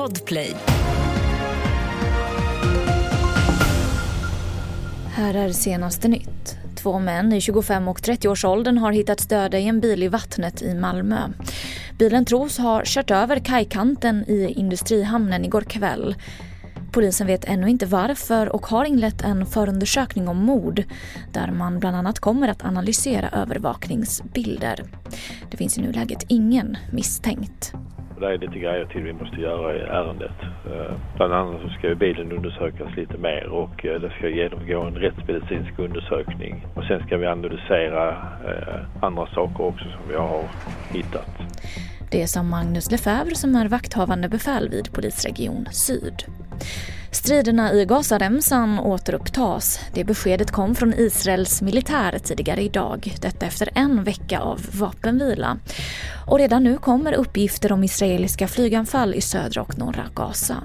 Podplay. Här är senaste nytt. Två män i 25 och 30-årsåldern har hittats döda i en bil i vattnet i Malmö. Bilen tros ha kört över kajkanten i Industrihamnen igår kväll. Polisen vet ännu inte varför och har inlett en förundersökning om mord där man bland annat kommer att analysera övervakningsbilder. Det finns i nuläget ingen misstänkt. Det är lite grejer till vi måste göra i ärendet. Eh, bland annat så ska ju bilen undersökas lite mer och eh, det ska genomgå en rättsmedicinsk undersökning. Och sen ska vi analysera eh, andra saker också som vi har hittat. Det är som Magnus Lefebvre som är vakthavande befäl vid polisregion Syd. Striderna i Gazaremsan återupptas. Det beskedet kom från Israels militär tidigare idag. Detta efter en vecka av vapenvila. Och redan nu kommer uppgifter om israeliska flyganfall i södra och norra Gaza.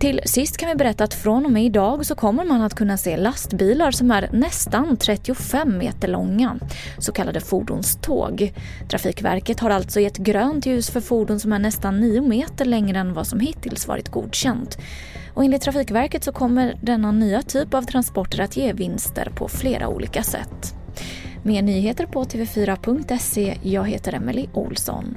Till sist kan vi berätta att från och med idag så kommer man att kunna se lastbilar som är nästan 35 meter långa, så kallade fordonståg. Trafikverket har alltså gett grönt ljus för fordon som är nästan 9 meter längre än vad som hittills varit godkänt. Och enligt Trafikverket så kommer denna nya typ av transporter att ge vinster på flera olika sätt. Mer nyheter på tv4.se. Jag heter Emily Olsson.